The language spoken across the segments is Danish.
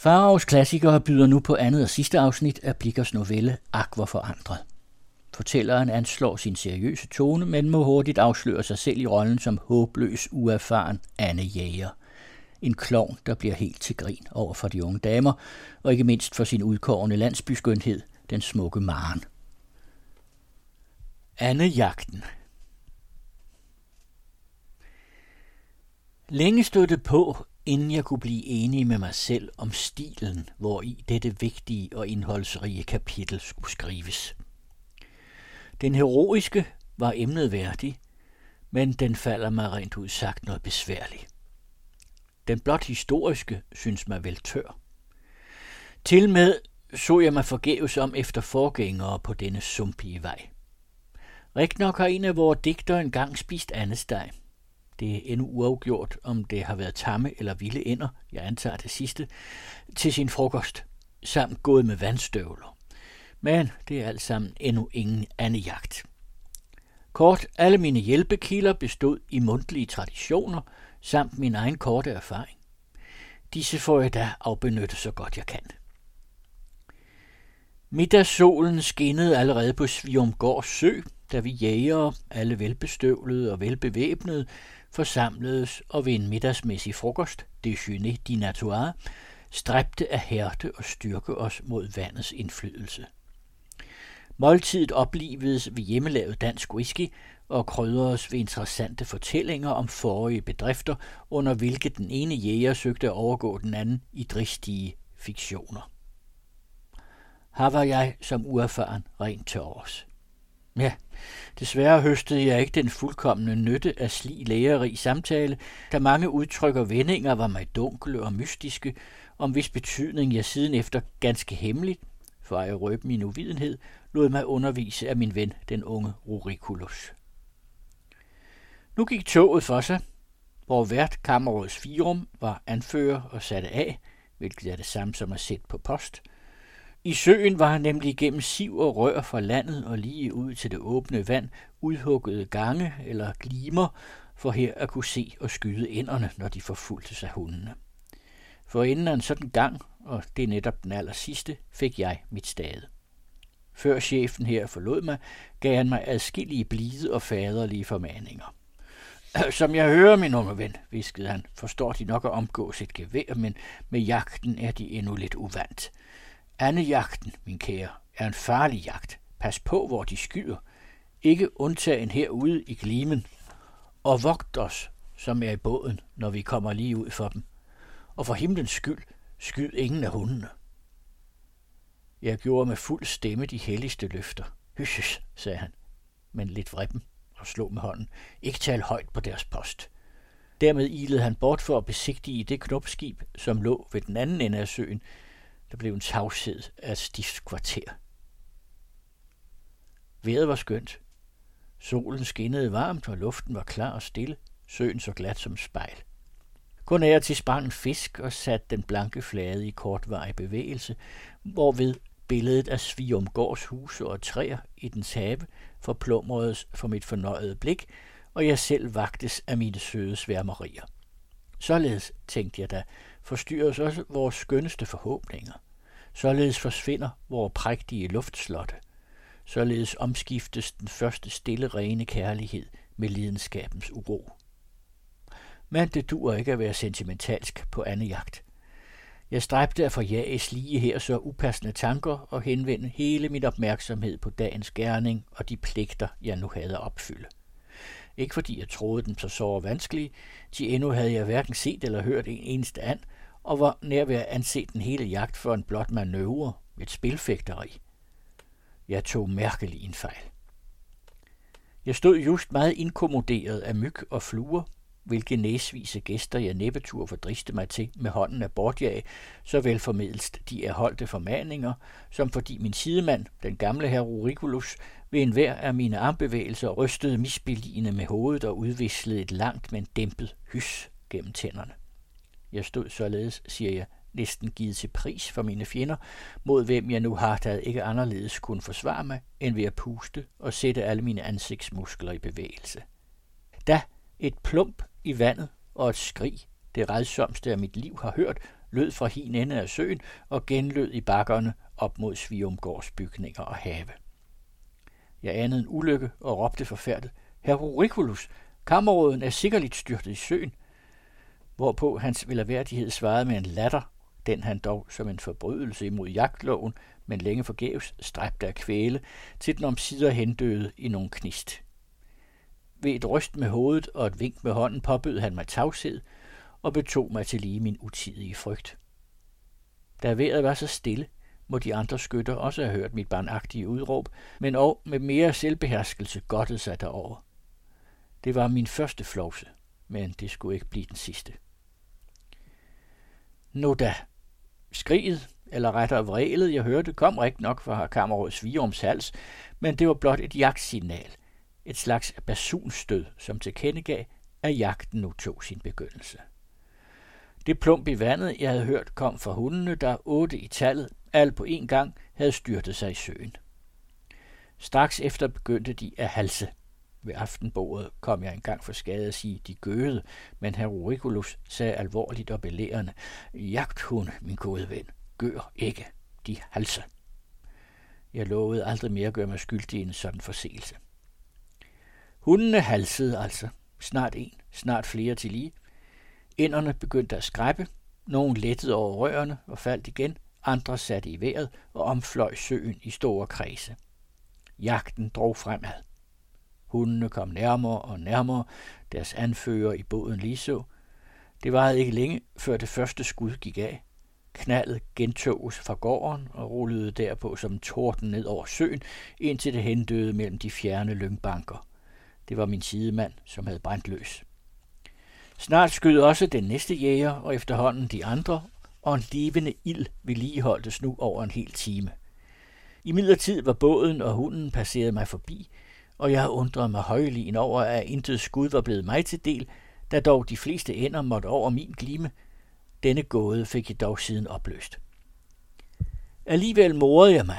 Faraos klassikere byder nu på andet og sidste afsnit af Blikkers novelle Aqua forandret. Fortælleren anslår sin seriøse tone, men må hurtigt afsløre sig selv i rollen som håbløs, uerfaren Anne Jæger. En klovn, der bliver helt til grin over for de unge damer, og ikke mindst for sin udkårende landsbyskønhed, den smukke Maren. Anne-jagten Længe stod det på, inden jeg kunne blive enig med mig selv om stilen, hvor i dette vigtige og indholdsrige kapitel skulle skrives. Den heroiske var emnet værdig, men den falder mig rent ud sagt noget besværligt. Den blot historiske synes mig vel tør. Til med så jeg mig forgæves om efter forgængere på denne sumpige vej. nok har en af vores digter engang spist andesteg. Det er endnu uafgjort, om det har været tamme eller vilde ender, jeg antager det sidste, til sin frokost, samt gået med vandstøvler. Men det er alt sammen endnu ingen anden jagt. Kort, alle mine hjælpekilder bestod i mundtlige traditioner, samt min egen korte erfaring. Disse får jeg da afbenyttet så godt jeg kan. Middagssolen skinnede allerede på Sviumgårds sø, da vi jægere, alle velbestøvlede og velbevæbnede, forsamledes og ved en middagsmæssig frokost, déjeuner dinatoire, stræbte af hærte og styrke os mod vandets indflydelse. Måltidet oplivedes ved hjemmelavet dansk whisky og krydredes ved interessante fortællinger om forrige bedrifter, under hvilke den ene jæger søgte at overgå den anden i dristige fiktioner. Her var jeg som uerfaren rent til års. Ja, desværre høstede jeg ikke den fuldkommende nytte af slig lærerig samtale, da mange udtryk og vendinger var mig dunkle og mystiske, om hvis betydning jeg siden efter ganske hemmeligt, for at røbe min uvidenhed, lod mig undervise af min ven, den unge Rurikulus. Nu gik toget for sig, hvor hvert kammerråds firum var anfører og satte af, hvilket er det samme som at sætte på post. I søen var han nemlig gennem siv og rør fra landet og lige ud til det åbne vand udhuggede gange eller glimer, for her at kunne se og skyde inderne, når de forfulgte sig hundene. For inden af en sådan gang, og det er netop den aller sidste, fik jeg mit stade. Før chefen her forlod mig, gav han mig adskillige blide og faderlige formaninger. Som jeg hører, min unge ven, viskede han, forstår de nok at omgås et gevær, men med jagten er de endnu lidt uvant jagten, min kære, er en farlig jagt. Pas på, hvor de skyder. Ikke undtagen herude i glimen. Og vogt os, som er i båden, når vi kommer lige ud for dem. Og for himlens skyld, skyd ingen af hundene. Jeg gjorde med fuld stemme de helligste løfter. Hysses, sagde han, men lidt vrippen og slog med hånden. Ikke tal højt på deres post. Dermed ilede han bort for at besigtige det knopskib, som lå ved den anden ende af søen. Der blev en tavshed af stiftskvarter. Vejret var skønt. Solen skinnede varmt, og luften var klar og stille. Søen så glat som spejl. Kun af til sprang en fisk og satte den blanke flade i kortvarig bevægelse, hvorved billedet af Sviumgårds huse og træer i dens have forplumredes for mit fornøjede blik, og jeg selv vagtes af mine søde sværmerier. Således, tænkte jeg da, forstyrres også vores skønneste forhåbninger. Således forsvinder vores prægtige luftslotte. Således omskiftes den første stille rene kærlighed med lidenskabens uro. Men det dur ikke at være sentimentalsk på anden jagt. Jeg stræbte at forjages lige her så upassende tanker og henvende hele min opmærksomhed på dagens gerning og de pligter, jeg nu havde at opfylde. Ikke fordi jeg troede dem så så vanskelige, de endnu havde jeg hverken set eller hørt en eneste and, og var nær ved at anse den hele jagt for en blot manøvre, et spilfægteri. Jeg tog mærkelig en fejl. Jeg stod just meget inkommoderet af myg og fluer, hvilke næsvise gæster jeg næppetur fordriste mig til med hånden af bortjag, så formidlst de erholdte formaninger, som fordi min sidemand, den gamle herr Rurikulus, ved enhver af mine armbevægelser rystede misbeligende med hovedet og udvislede et langt, men dæmpet hys gennem tænderne. Jeg stod således, siger jeg, næsten givet til pris for mine fjender, mod hvem jeg nu har taget ikke anderledes kunne forsvare mig, end ved at puste og sætte alle mine ansigtsmuskler i bevægelse. Da et plump i vandet og et skrig, det redsomste af mit liv har hørt, lød fra hin ende af søen og genlød i bakkerne op mod Sviumgårds bygninger og have. Jeg anede en ulykke og råbte forfærdet, Heroriculus, kammerråden er sikkerligt styrtet i søen, hvorpå hans velaværdighed svarede med en latter, den han dog som en forbrydelse imod jagtloven, men længe forgæves, stræbte at kvæle, til den omsider hendøde i nogen knist. Ved et ryst med hovedet og et vink med hånden påbød han mig tavshed og betog mig til lige min utidige frygt. Da vejret var så stille, må de andre skytter også have hørt mit barnagtige udråb, men og med mere selvbeherskelse godtede sig derover. Det var min første flovse, men det skulle ikke blive den sidste. Nu da. Skriget, eller rettere vrælet, jeg hørte, kom rigtig nok fra kammerrådets Viorms hals, men det var blot et jagtsignal, et slags basunstød, som tilkendegav, at jagten nu tog sin begyndelse. Det plump i vandet, jeg havde hørt, kom fra hundene, der otte i tallet, alt på en gang, havde styrtet sig i søen. Straks efter begyndte de at halse. Ved aftenbordet kom jeg engang for skade at sige, de gøede, men herr Auriculus sagde alvorligt og belærende, jagthund, min gode ven, gør ikke, de halser. Jeg lovede aldrig mere at gøre mig skyldig i en sådan forseelse. Hundene halsede altså, snart en, snart flere til lige. Inderne begyndte at skræppe, nogen lettede over rørene og faldt igen, andre satte i vejret og omfløj søen i store kredse. Jagten drog fremad. Hundene kom nærmere og nærmere, deres anfører i båden lige så. Det varede ikke længe, før det første skud gik af. Knaldet gentoges fra gården og rullede derpå som torden ned over søen, indtil det hendøde mellem de fjerne lyngbanker. Det var min sidemand, som havde brændt løs. Snart skød også den næste jæger, og efterhånden de andre, og en levende ild vedligeholdtes nu over en hel time. I midlertid var båden og hunden passeret mig forbi, og jeg undrede mig højligen over, at intet skud var blevet mig til del, da dog de fleste ender måtte over min glime. Denne gåde fik jeg dog siden opløst. Alligevel morede jeg mig,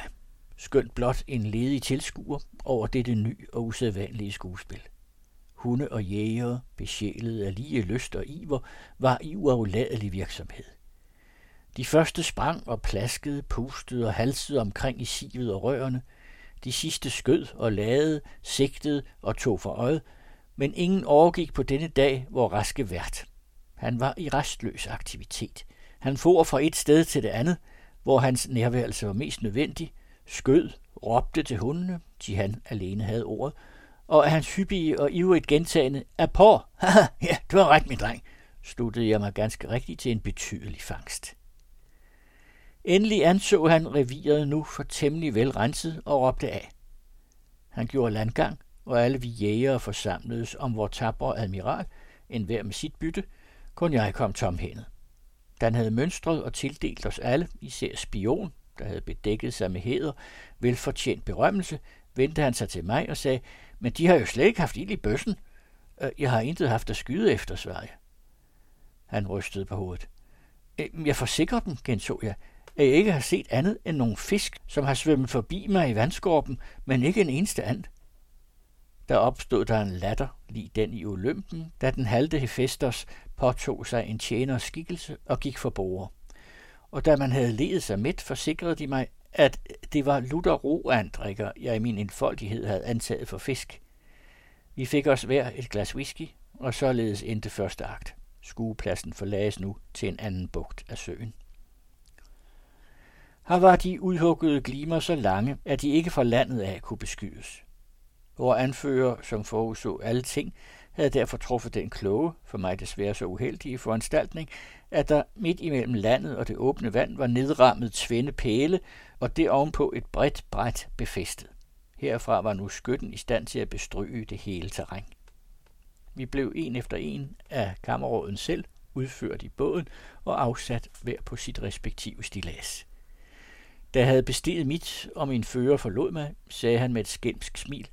skønt blot en ledig tilskuer over dette ny og usædvanlige skuespil. Hunde og jægere, besjælet af lige lyst og iver, var i uafladelig virksomhed. De første sprang og plaskede, pustede og halsede omkring i sivet og rørene. De sidste skød og lagede, sigtede og tog for øjet, men ingen overgik på denne dag, hvor raske vært. Han var i restløs aktivitet. Han for fra et sted til det andet, hvor hans nærværelse var mest nødvendig, skød, råbte til hundene, de han alene havde ordet, og af hans hyppige og ivrigt gentagende, er på, haha, ja, du har ret, min dreng, sluttede jeg mig ganske rigtigt til en betydelig fangst. Endelig anså han reviret nu for temmelig velrenset og råbte af. Han gjorde landgang, og alle vi jægere forsamledes om vor tabre admiral, en hver med sit bytte, kun jeg kom tomhændet. Dan havde mønstret og tildelt os alle, især spion, der havde bedækket sig med heder, velfortjent berømmelse, vendte han sig til mig og sagde, men de har jo slet ikke haft ild i bøssen. Øh, jeg har intet haft at skyde efter, Sverige. Han rystede på hovedet. Øhm, jeg forsikrer dem, genså jeg, at jeg ikke har set andet end nogle fisk, som har svømmet forbi mig i vandskorpen, men ikke en eneste and. Der opstod der en latter, lige den i Olympen, da den halde Hephaestos påtog sig en tjeners skikkelse og gik for bord. Og da man havde ledet sig midt, forsikrede de mig, at det var Luther roandrikker, jeg i min enfoldighed havde antaget for fisk. Vi fik os hver et glas whisky, og således endte første akt. Skuepladsen forlades nu til en anden bugt af søen. Her var de udhuggede glimer så lange, at de ikke fra landet af kunne beskydes. Hvor anfører, som forudså alle ting, havde derfor truffet den kloge, for mig desværre så uheldige foranstaltning, at der midt imellem landet og det åbne vand var nedrammet tvende pæle, og det ovenpå et bredt bræt befæstet. Herfra var nu skytten i stand til at bestryge det hele terræn. Vi blev en efter en af kammerråden selv udført i båden og afsat hver på sit respektive stilas. Da jeg havde bestiget mit, og min fører forlod mig, sagde han med et skæmsk smil,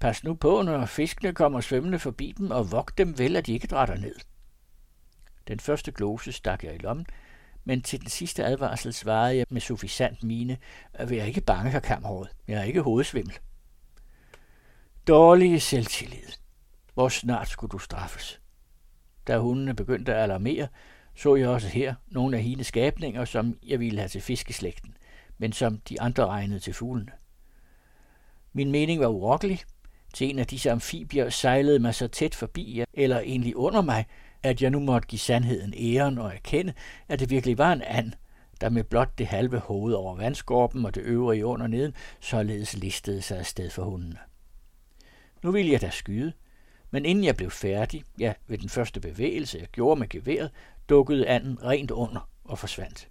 Pas nu på, når fiskene kommer svømmende forbi dem, og vogt dem vel, at de ikke drætter ned. Den første glose stak jeg i lommen, men til den sidste advarsel svarede jeg med suffisant mine, at jeg ikke bange for kammerrådet. Jeg er ikke hovedsvimmel. Dårlige selvtillid. Hvor snart skulle du straffes? Da hundene begyndte at alarmere, så jeg også her nogle af hendes skabninger, som jeg ville have til fiskeslægten, men som de andre regnede til fuglene. Min mening var urokkelig. Til en af disse amfibier sejlede mig så tæt forbi, eller egentlig under mig, at jeg nu måtte give sandheden æren og erkende, at det virkelig var en and, der med blot det halve hoved over vandskorpen og det øvrige under neden, således listede sig afsted for hundene. Nu ville jeg da skyde, men inden jeg blev færdig, ja, ved den første bevægelse, jeg gjorde med geværet, dukkede anden rent under og forsvandt.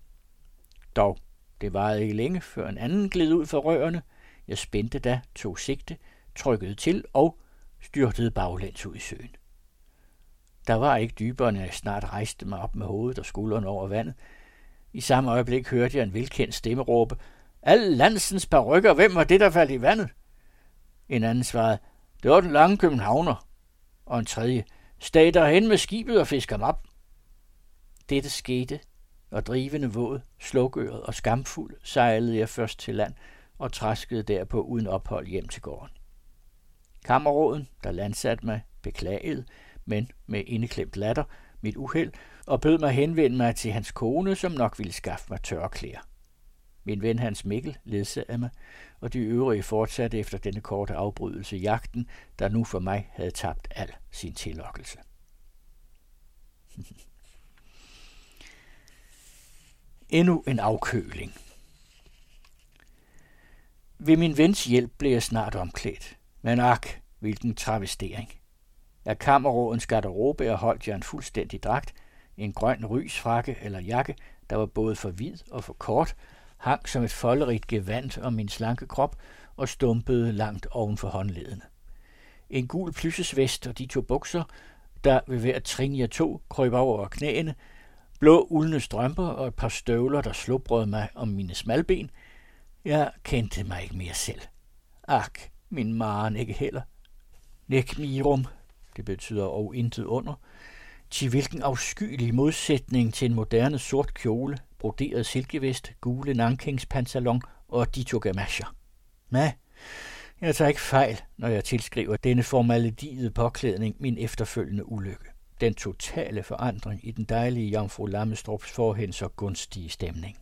Dog, det varede ikke længe, før en anden gled ud for rørene. Jeg spændte da, tog sigte, trykkede til og styrtede baglæns ud i søen. Der var ikke dybere, når jeg snart rejste mig op med hovedet og skuldrene over vandet. I samme øjeblik hørte jeg en velkendt stemme råbe, Al landsens parrykker, hvem var det, der faldt i vandet? En anden svarede, det var den lange københavner. Og en tredje, stag hen med skibet og fisk ham op. Dette skete, og drivende våd, slukøret og skamfuld sejlede jeg først til land og træskede derpå uden ophold hjem til gården. Kammerråden, der landsatte mig, beklagede, men med indeklemt latter, mit uheld, og bød mig henvende mig til hans kone, som nok ville skaffe mig tørre klæder. Min ven Hans Mikkel ledsagede mig, og de øvrige fortsatte efter denne korte afbrydelse jagten, der nu for mig havde tabt al sin tillokkelse. Endnu en afkøling. Ved min vens hjælp blev jeg snart omklædt, men ak, hvilken travestering. Af kammerrådens garderobe holdt jeg en fuldstændig dragt, en grøn rysfrakke eller jakke, der var både for hvid og for kort, hang som et folderigt gevand om min slanke krop og stumpede langt oven for håndledene. En gul plyssesvest og de to bukser, der ved hver trin jeg to krøb over knæene, blå uldne strømper og et par støvler, der slubrede mig om mine smalben. Jeg kendte mig ikke mere selv. Ak, min maren ikke heller. Nek mirum, det betyder og intet under, til hvilken afskyelig modsætning til en moderne sort kjole, broderet silkevest, gule nankingspantalon og dito gamasher. Nej, jeg tager ikke fejl, når jeg tilskriver denne formaledide påklædning min efterfølgende ulykke. Den totale forandring i den dejlige jomfru Lammestrups forhen så gunstige stemning.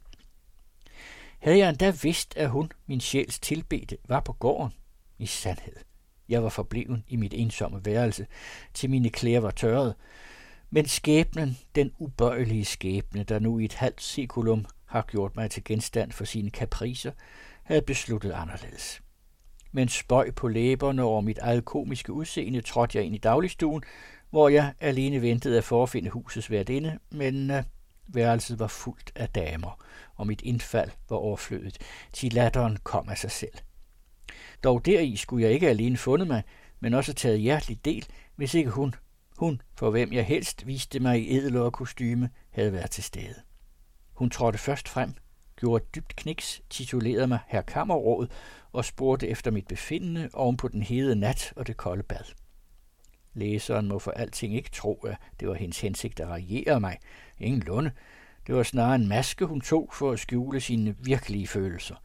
Havde jeg endda vidst, at hun, min sjæls tilbede, var på gården, i sandhed. Jeg var forbleven i mit ensomme værelse, til mine klæder var tørret, men skæbnen, den ubøjelige skæbne, der nu i et halvt sekulum har gjort mig til genstand for sine kapriser, havde besluttet anderledes. Men spøj på læberne over mit eget komiske udseende trådte jeg ind i dagligstuen, hvor jeg alene ventede at forfinde husets værtinde, men øh, værelset var fuldt af damer, og mit indfald var overflødet, til latteren kom af sig selv. Dog deri skulle jeg ikke alene fundet mig, men også taget hjertelig del, hvis ikke hun, hun, for hvem jeg helst viste mig i edel og kostyme, havde været til stede. Hun trådte først frem, gjorde et dybt kniks, titulerede mig herr Kammerråd og spurgte efter mit befindende oven på den hede nat og det kolde bad. Læseren må for alting ikke tro, at det var hendes hensigt at rariere mig. Ingen lunde. Det var snarere en maske, hun tog for at skjule sine virkelige følelser.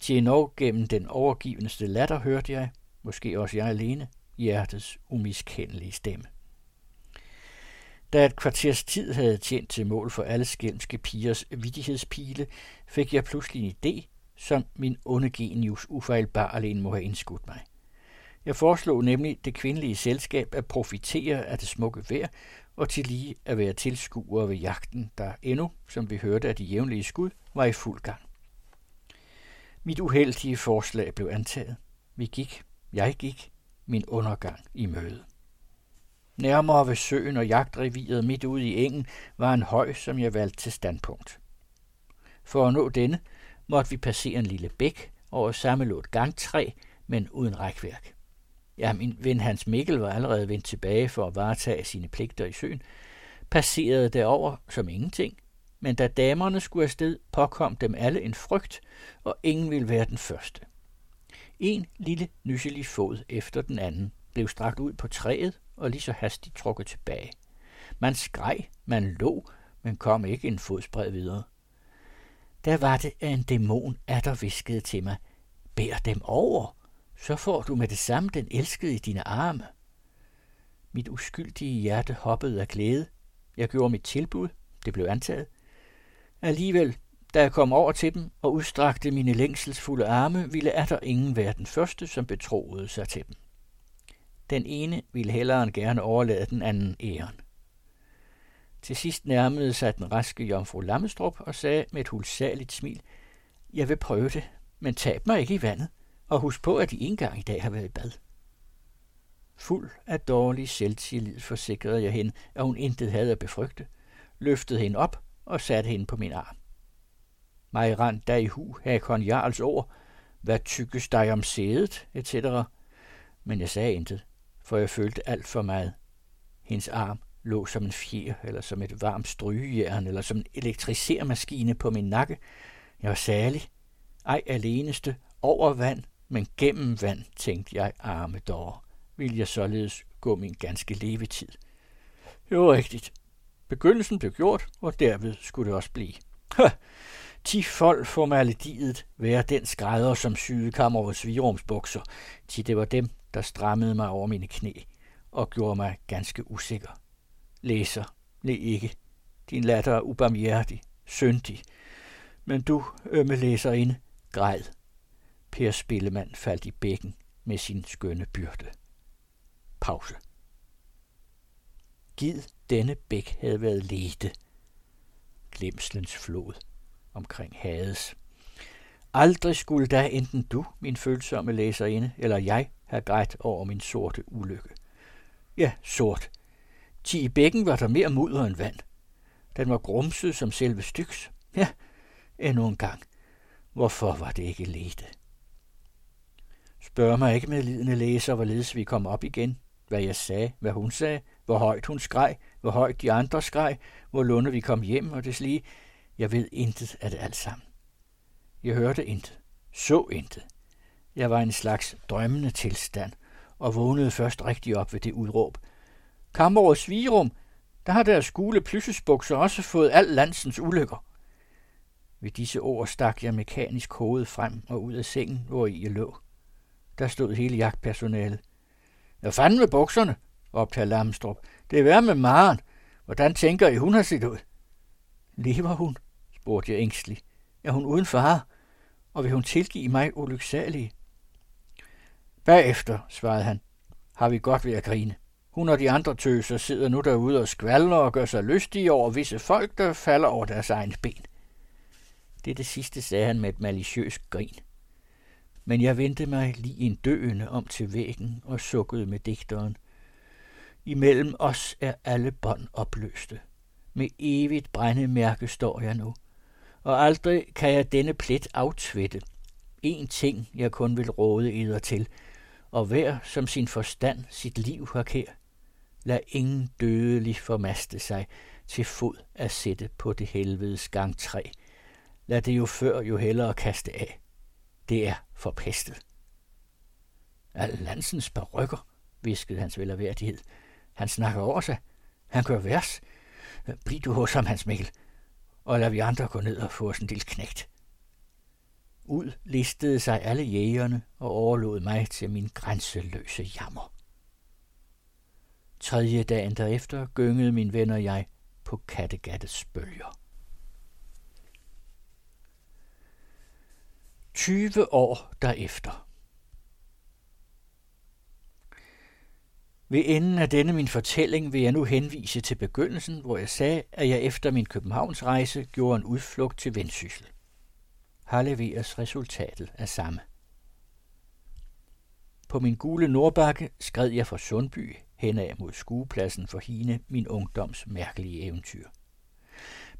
Til endnu gennem den overgivende latter hørte jeg, måske også jeg alene, hjertets umiskendelige stemme. Da et kvarters tid havde tjent til mål for alle skælmske pigers vidighedspile, fik jeg pludselig en idé, som min onde genius ufejlbarlig må have indskudt mig. Jeg foreslog nemlig det kvindelige selskab at profitere af det smukke vejr og til lige at være tilskuere ved jagten, der endnu, som vi hørte af de jævnlige skud, var i fuld gang. Mit uheldige forslag blev antaget. Vi gik, jeg gik, min undergang i møde. Nærmere ved søen og jagtreviret midt ude i engen var en høj, som jeg valgte til standpunkt. For at nå denne måtte vi passere en lille bæk over samme lå et gangtræ, men uden rækværk. Ja, min ven Hans Mikkel var allerede vendt tilbage for at varetage sine pligter i søen, passerede derover som ingenting, men da damerne skulle afsted, påkom dem alle en frygt, og ingen ville være den første. En lille nysselig fod efter den anden blev strakt ud på træet og lige så hastigt trukket tilbage. Man skreg, man lå, men kom ikke en fodspred videre. Der var det, at en dæmon der viskede til mig, bær dem over, så får du med det samme den elskede i dine arme. Mit uskyldige hjerte hoppede af glæde. Jeg gjorde mit tilbud, Det blev antaget. Alligevel, da jeg kom over til dem og udstrakte mine længselsfulde arme, ville er der ingen være den første, som betroede sig til dem. Den ene ville hellere end gerne overlade den anden æren. Til sidst nærmede sig den raske jomfru Lammestrup og sagde med et hulsaligt smil, Jeg vil prøve det, men tab mig ikke i vandet, og husk på, at de engang i dag har været i bad. Fuld af dårlig selvtillid forsikrede jeg hende, at hun intet havde at befrygte, løftede hende op og satte hende på min arm. Mig rand da i hu Hakon Jarls ord, hvad tykkes dig om sædet, etc. Men jeg sagde intet, for jeg følte alt for meget. Hendes arm lå som en fjer, eller som et varmt strygejern, eller som en elektrisermaskine på min nakke. Jeg var særlig, ej aleneste, over vand, men gennem vand, tænkte jeg, arme dår, vil jeg således gå min ganske levetid. Det var rigtigt. Begyndelsen blev gjort, og derved skulle det også blive. Ha! Ti folk formalidiet være den skrædder, som syede kammerets virumsbukser, til det var dem, der strammede mig over mine knæ og gjorde mig ganske usikker. Læser, le ikke. Din latter er ubarmhjertig, syndig. Men du, ømme læserinde, græd. Per Spillemand faldt i bækken med sin skønne byrde. Pause. Gid denne bæk havde været lete. Glemslens flod omkring Hades. Aldrig skulle da enten du, min følsomme læserinde, eller jeg have grædt over min sorte ulykke. Ja, sort. Ti i bækken var der mere mudder end vand. Den var grumset som selve styks. Ja, endnu en gang. Hvorfor var det ikke lete? Spørg mig ikke med lidende læser, hvorledes vi kom op igen. Hvad jeg sagde, hvad hun sagde, hvor højt hun skreg, hvor højt de andre skreg, hvor lunde vi kom hjem og deslige. Jeg ved intet af det alt sammen. Jeg hørte intet, så intet. Jeg var i en slags drømmende tilstand, og vågnede først rigtig op ved det udråb. Kammerårets Svirum, der har deres gule plyssesbukser også fået al landsens ulykker. Ved disse ord stak jeg mekanisk hovedet frem og ud af sengen, hvor i jeg lå. Der stod hele jagtpersonalet. Hvad fanden med bukserne? optager Lamstrup. Det er værd med Maren. Hvordan tænker I, hun har set ud? Lever hun? spurgte jeg ængstelig. Er hun uden far? Og vil hun tilgive mig ulyksalige? Bagefter, svarede han, har vi godt ved at grine. Hun og de andre tøser sidder nu derude og skvalder og gør sig lystige over visse folk, der falder over deres egen ben. Det det sidste sagde han med et maliciøst grin. Men jeg vendte mig lige en døende om til væggen og sukkede med digteren. Imellem os er alle bånd opløste. Med evigt brændemærke står jeg nu. Og aldrig kan jeg denne plet aftvætte. En ting, jeg kun vil råde eder til, og hver som sin forstand sit liv har kær. Lad ingen dødelig formaste sig til fod at sætte på det helvedes gang træ. Lad det jo før jo hellere kaste af. Det er forpestet. Al landsens barykker, viskede hans velværdighed. Han snakker over sig. Han gør vers. Bliv du hos ham, Hans Mikkel, og lad vi andre gå ned og få os en lille knægt. Ud listede sig alle jægerne og overlod mig til min grænseløse jammer. Tredje dagen derefter gyngede min ven og jeg på Kattegattes bølger. 20 år derefter. Ved enden af denne min fortælling vil jeg nu henvise til begyndelsen, hvor jeg sagde, at jeg efter min Københavns rejse gjorde en udflugt til Vendsyssel. Her leveres resultatet af samme. På min gule nordbakke skred jeg fra Sundby henad mod skuepladsen for hine min ungdoms mærkelige eventyr.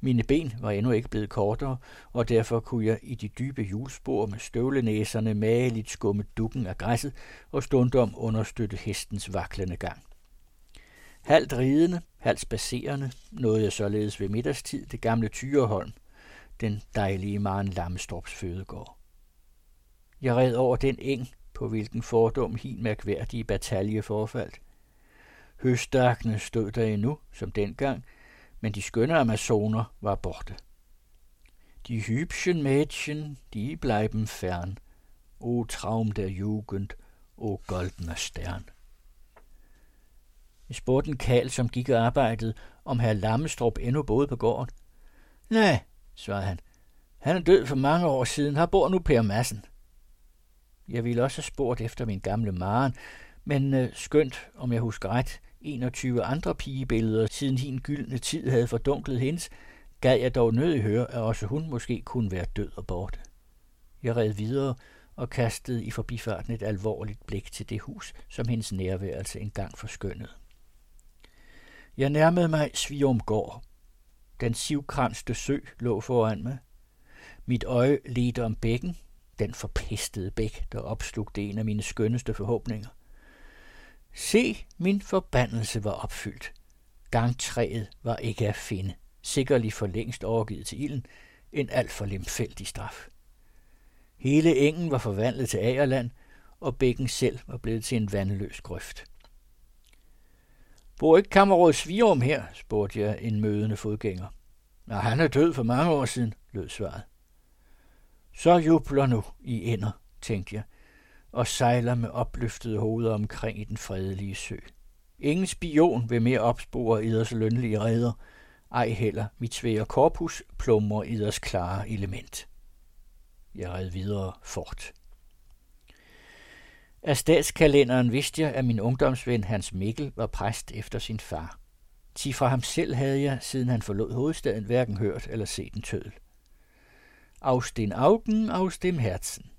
Mine ben var endnu ikke blevet kortere, og derfor kunne jeg i de dybe hjulspor med støvlenæserne mageligt skumme dukken af græsset og stundom understøtte hestens vaklende gang. Halvt ridende, halvt spacerende nåede jeg således ved middagstid det gamle Tyreholm, den dejlige Maren Lammestorps fødegård. Jeg red over den eng, på hvilken fordom hin mærkværdige batalje forfaldt. Høstakene stod der endnu, som dengang, men de skønne amazoner var borte. Die hübschen Mädchen, die bleiben fern. O Traum der Jugend, o goldener Stern. Jeg spurgte en kal, som gik og arbejdede, om herr Lammestrup endnu boede på gården. Nej, svarede han. Han er død for mange år siden. Her bor nu Per Madsen. Jeg ville også have spurgt efter min gamle Maren, men øh, skønt, om jeg husker ret, 21 andre pigebilleder, siden hin gyldne tid havde fordunklet hendes, gad jeg dog nødig høre, at også hun måske kunne være død og borte. Jeg red videre og kastede i forbifarten et alvorligt blik til det hus, som hendes nærværelse engang forskyndede. Jeg nærmede mig Sviumgård. Den sivkranste sø lå foran mig. Mit øje ledte om bækken, den forpestede bæk, der opslugte en af mine skønneste forhåbninger. Se, min forbandelse var opfyldt. Gangtræet var ikke at finde, sikkerlig for længst overgivet til ilden, en alt for lemfældig straf. Hele engen var forvandlet til agerland, og bækken selv var blevet til en vandløs grøft. Bor ikke kammerråd Svirum her, spurgte jeg en mødende fodgænger. Nej, han er død for mange år siden, lød svaret. Så jubler nu i ender, tænkte jeg, og sejler med opløftede hoveder omkring i den fredelige sø. Ingen spion vil mere opspore iders lønlige redder, ej heller mit svære korpus plummer iders klare element. Jeg red videre fort. Af statskalenderen vidste jeg, at min ungdomsven Hans Mikkel var præst efter sin far. Ti fra ham selv havde jeg, siden han forlod hovedstaden, hverken hørt eller set en tødel. Aus den Augen, aus dem Herzen.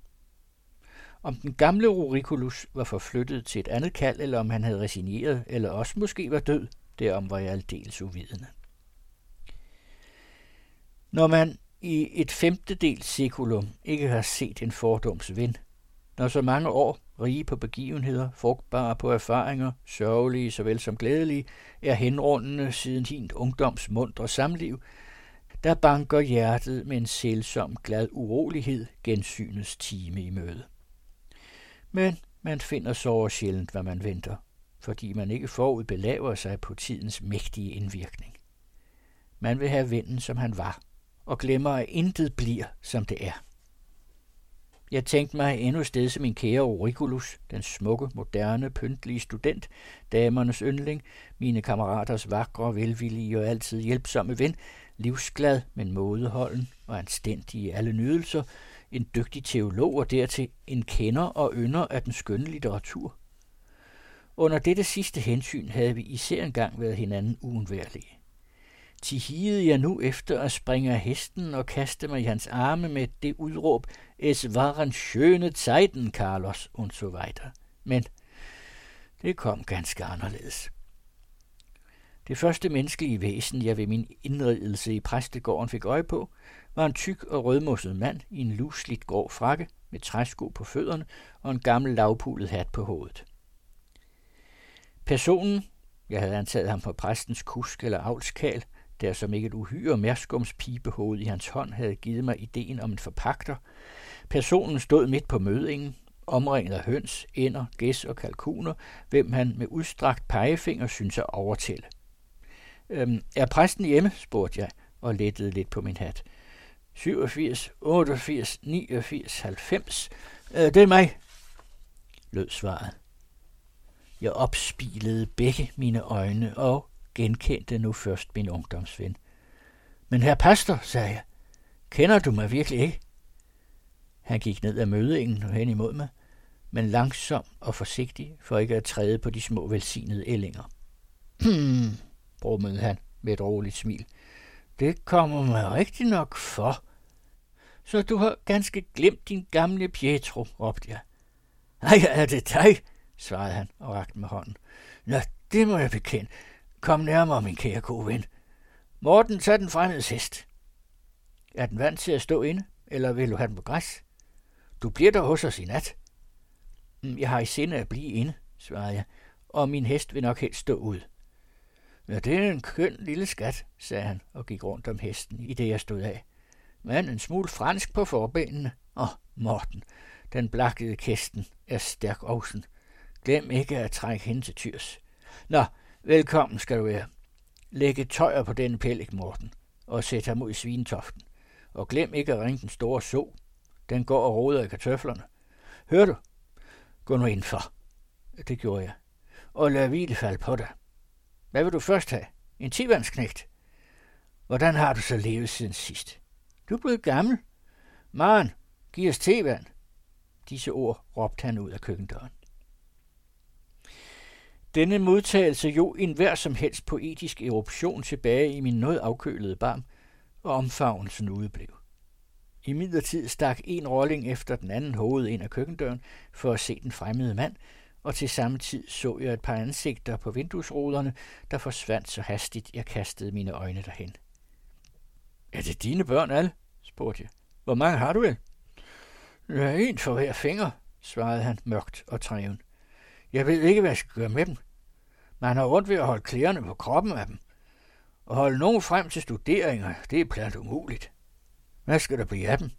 Om den gamle Rurikulus var forflyttet til et andet kald, eller om han havde resigneret, eller også måske var død, derom var jeg aldeles uvidende. Når man i et femtedel sekulum ikke har set en fordoms ven, når så mange år, rige på begivenheder, frugtbare på erfaringer, sørgelige såvel som glædelige, er henrundende siden hint ungdoms mundre samliv, der banker hjertet med en sælsom glad urolighed gensynets time i møde. Men man finder så sjældent, hvad man venter, fordi man ikke forud belaver sig på tidens mægtige indvirkning. Man vil have vennen, som han var, og glemmer, at intet bliver, som det er. Jeg tænkte mig endnu sted som min kære Auriculus, den smukke, moderne, pyntlige student, damernes yndling, mine kammeraters vakre, velvillige og altid hjælpsomme ven, livsglad, men mådeholden og anstændig i alle nydelser, en dygtig teolog og dertil en kender og ynder af den skønne litteratur. Under dette sidste hensyn havde vi især engang været hinanden uundværlige. Tihide jeg nu efter at springe af hesten og kaste mig i hans arme med det udråb, es waren schöne Zeiten, Carlos, und so weiter. Men det kom ganske anderledes. Det første menneskelige væsen, jeg ved min indridelse i præstegården fik øje på, var en tyk og rødmosset mand i en lusligt grå frakke med træsko på fødderne og en gammel lavpulet hat på hovedet. Personen, jeg havde antaget ham for præstens kusk eller avlskal, der som ikke et uhyre mærskums i hans hånd havde givet mig ideen om en forpagter. Personen stod midt på mødingen, omringet af høns, ænder, gæs og kalkuner, hvem han med udstrakt pegefinger synes at overtælle. Øhm, er præsten hjemme? spurgte jeg og lettede lidt på min hat. 87, 88, 89, 90. Øh, det er mig, lød svaret. Jeg opspilede begge mine øjne og genkendte nu først min ungdomsven. Men herr pastor, sagde jeg, kender du mig virkelig ikke? Han gik ned ad mødingen og hen imod mig, men langsom og forsigtig, for ikke at træde på de små velsignede ællinger. Hmm, brummede han med et roligt smil. Det kommer mig rigtig nok for. Så du har ganske glemt din gamle Pietro, råbte jeg. Nej, er det dig? svarede han og rakte med hånden. Nå, det må jeg bekende. Kom nærmere, min kære gode ven. Morten, tag den fremmedes hest. Er den vant til at stå inde, eller vil du have den på græs? Du bliver der hos os i nat. Mm, jeg har i sinde at blive inde, svarede jeg, og min hest vil nok helst stå ud. Ja, det er en køn lille skat, sagde han og gik rundt om hesten, i det jeg stod af. Men en smule fransk på forbenene. Åh, oh, Morten, den blakkede kæsten er stærk ovsen. Glem ikke at trække hende til tyrs. Nå, Velkommen skal du være. Læg et tøjer på denne pællik, Morten, og sæt ham ud i svinetoften. Og glem ikke at ringe den store så. Den går og roder i kartøflerne. Hør du? Gå nu indenfor. Det gjorde jeg. Og lad hvile falde på dig. Hvad vil du først have? En tivandsknægt? Hvordan har du så levet siden sidst? Du er blevet gammel. Maren, giv os tevand. Disse ord råbte han ud af køkkendøren. Denne modtagelse jo en hver som helst poetisk eruption tilbage i min noget afkølede barm, og omfavnelsen udeblev. I midlertid stak en rolling efter den anden hoved ind af køkkendøren for at se den fremmede mand, og til samme tid så jeg et par ansigter på vinduesruderne, der forsvandt så hastigt, jeg kastede mine øjne derhen. Er det dine børn alle? spurgte jeg. Hvor mange har du vel? Ja, en for hver finger, svarede han mørkt og træven. Jeg ved ikke, hvad jeg skal gøre med dem. Man har ondt ved at holde klæderne på kroppen af dem. Og holde nogen frem til studeringer, det er plat umuligt. Hvad skal der blive af dem?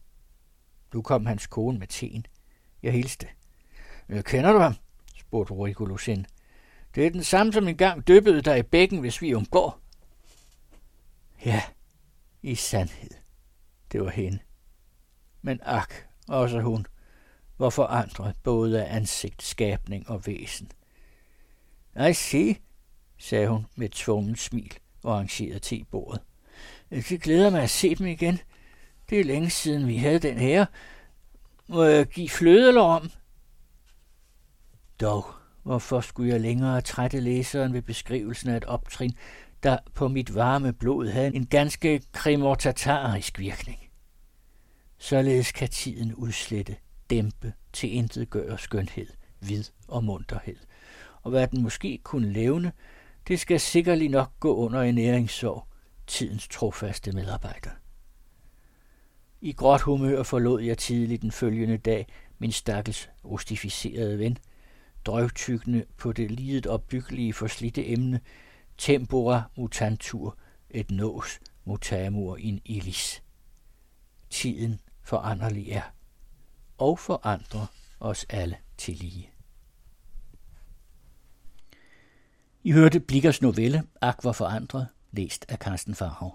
Nu kom hans kone med teen. Jeg hilste. Øh, kender du ham? Spurgte Regulus. Det er den samme, som engang dyppede dig i bækken, hvis vi omgår. Ja, i sandhed. Det var hende. Men ak, også hun, var forandret både af ansigt, skabning og væsen. I se, sagde hun med et smil og arrangerede tebordet. Det glæder mig at se dem igen. Det er længe siden, vi havde den her. Må jeg give fløde om? Dog, hvorfor skulle jeg længere trætte læseren ved beskrivelsen af et optrin, der på mit varme blod havde en ganske kremortatarisk virkning? Således kan tiden udslette, dæmpe, til intet gøre skønhed, vid og munterhed. Og hvad den måske kunne levne, det skal sikkerlig nok gå under en næringssorg, tidens trofaste medarbejder. I gråt humør forlod jeg tidligt den følgende dag min stakkels rustificerede ven, drøvtykkende på det lidet opbyggelige forslidte emne, tempora mutantur et nos mutamur in illis. Tiden foranderlig er, og forandrer os alle til lige. I hørte Blikkers novelle Aqua forandret, læst af Carsten Farhav.